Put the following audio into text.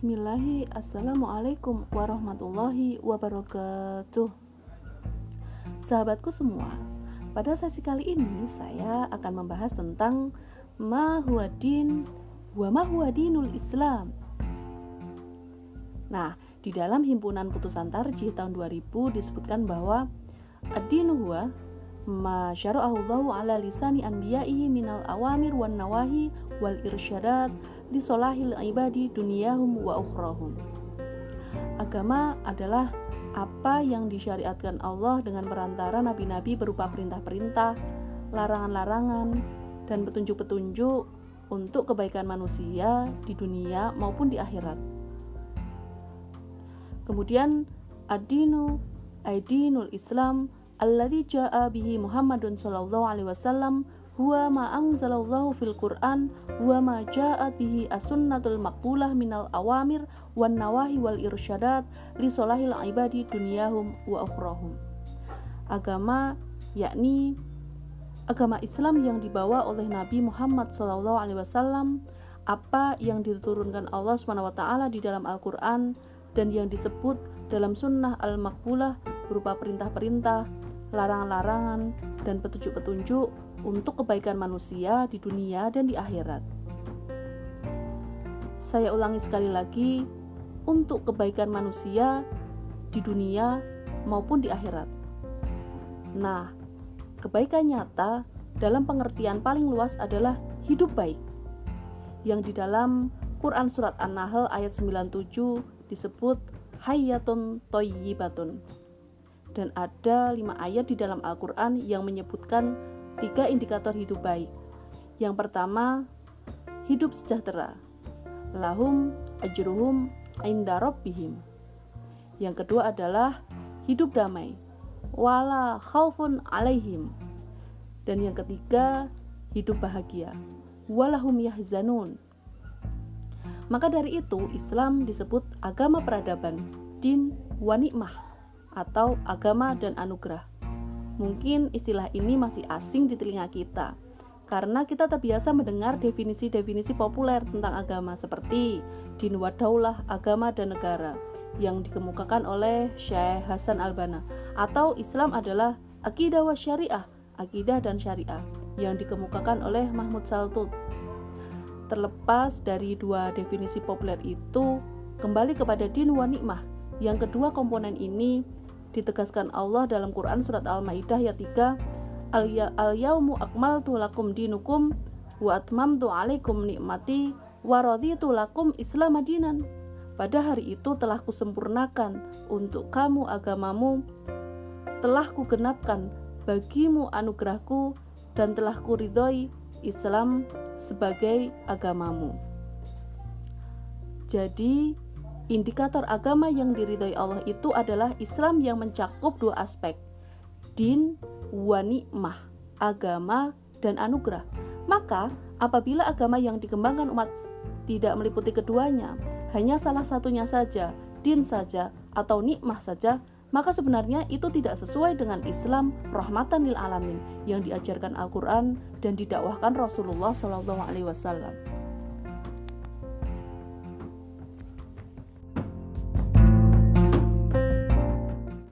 Bismillahi Assalamualaikum warahmatullahi wabarakatuh. Sahabatku semua Pada sesi kali ini saya akan membahas tentang Ma huwa din wa ma huwa dinul Islam. Nah, di dalam himpunan putusan tarjih tahun 2000 disebutkan bahwa Ad-dinu huwa ma syara'ahullahu ala lisani anbiya'ihi minal awamir wan nawahi wal irsyadat li solahil ibadi dunyahum wa ukhrahum. Agama adalah apa yang disyariatkan Allah dengan perantara nabi-nabi berupa perintah-perintah, larangan-larangan, dan petunjuk-petunjuk untuk kebaikan manusia di dunia maupun di akhirat. Kemudian ad-dinu Islam alladzi jaa bihi Muhammadun sallallahu alaihi wasallam huwa ma anzalallahu fil Qur'an huwa ma ja'at bihi as-sunnatul maqbulah minal awamir wan nawahi wal irsyadat li solahil ibadi dunyahum wa ukhrahum. Agama yakni agama Islam yang dibawa oleh Nabi Muhammad sallallahu alaihi wasallam apa yang diturunkan Allah SWT di dalam Al-Quran dan yang disebut dalam sunnah al-makbulah berupa perintah-perintah, larangan-larangan, dan petunjuk-petunjuk untuk kebaikan manusia di dunia dan di akhirat. Saya ulangi sekali lagi, untuk kebaikan manusia di dunia maupun di akhirat. Nah, kebaikan nyata dalam pengertian paling luas adalah hidup baik. Yang di dalam Quran surat An-Nahl ayat 97 disebut hayatun toyibatun dan ada lima ayat di dalam Al-Quran yang menyebutkan tiga indikator hidup baik. Yang pertama, hidup sejahtera. Lahum ajruhum inda rabbihim. Yang kedua adalah hidup damai. Wala khaufun alaihim. Dan yang ketiga, hidup bahagia. Walahum yahzanun. Maka dari itu, Islam disebut agama peradaban, din wa nikmah atau agama dan anugerah. Mungkin istilah ini masih asing di telinga kita karena kita terbiasa mendengar definisi-definisi populer tentang agama seperti din daulah, agama dan negara yang dikemukakan oleh Syekh Hasan Albana atau Islam adalah akidah wa syariah, akidah dan syariah yang dikemukakan oleh Mahmud Saltut. Terlepas dari dua definisi populer itu, kembali kepada din wa nikmah yang kedua komponen ini ditegaskan Allah dalam Quran surat Al-Maidah ayat 3 Al-yaumu akmaltu lakum dinukum wa atmamtu alaikum nikmati wa raditu lakum Islam adinan. Pada hari itu telah kusempurnakan untuk kamu agamamu, telah kugenapkan bagimu anugerahku dan telah kuridhoi Islam sebagai agamamu. Jadi, Indikator agama yang diridhoi Allah itu adalah Islam yang mencakup dua aspek, din wa nikmah, agama dan anugerah. Maka, apabila agama yang dikembangkan umat tidak meliputi keduanya, hanya salah satunya saja, din saja atau nikmah saja, maka sebenarnya itu tidak sesuai dengan Islam rahmatan lil alamin yang diajarkan Al-Qur'an dan didakwahkan Rasulullah SAW.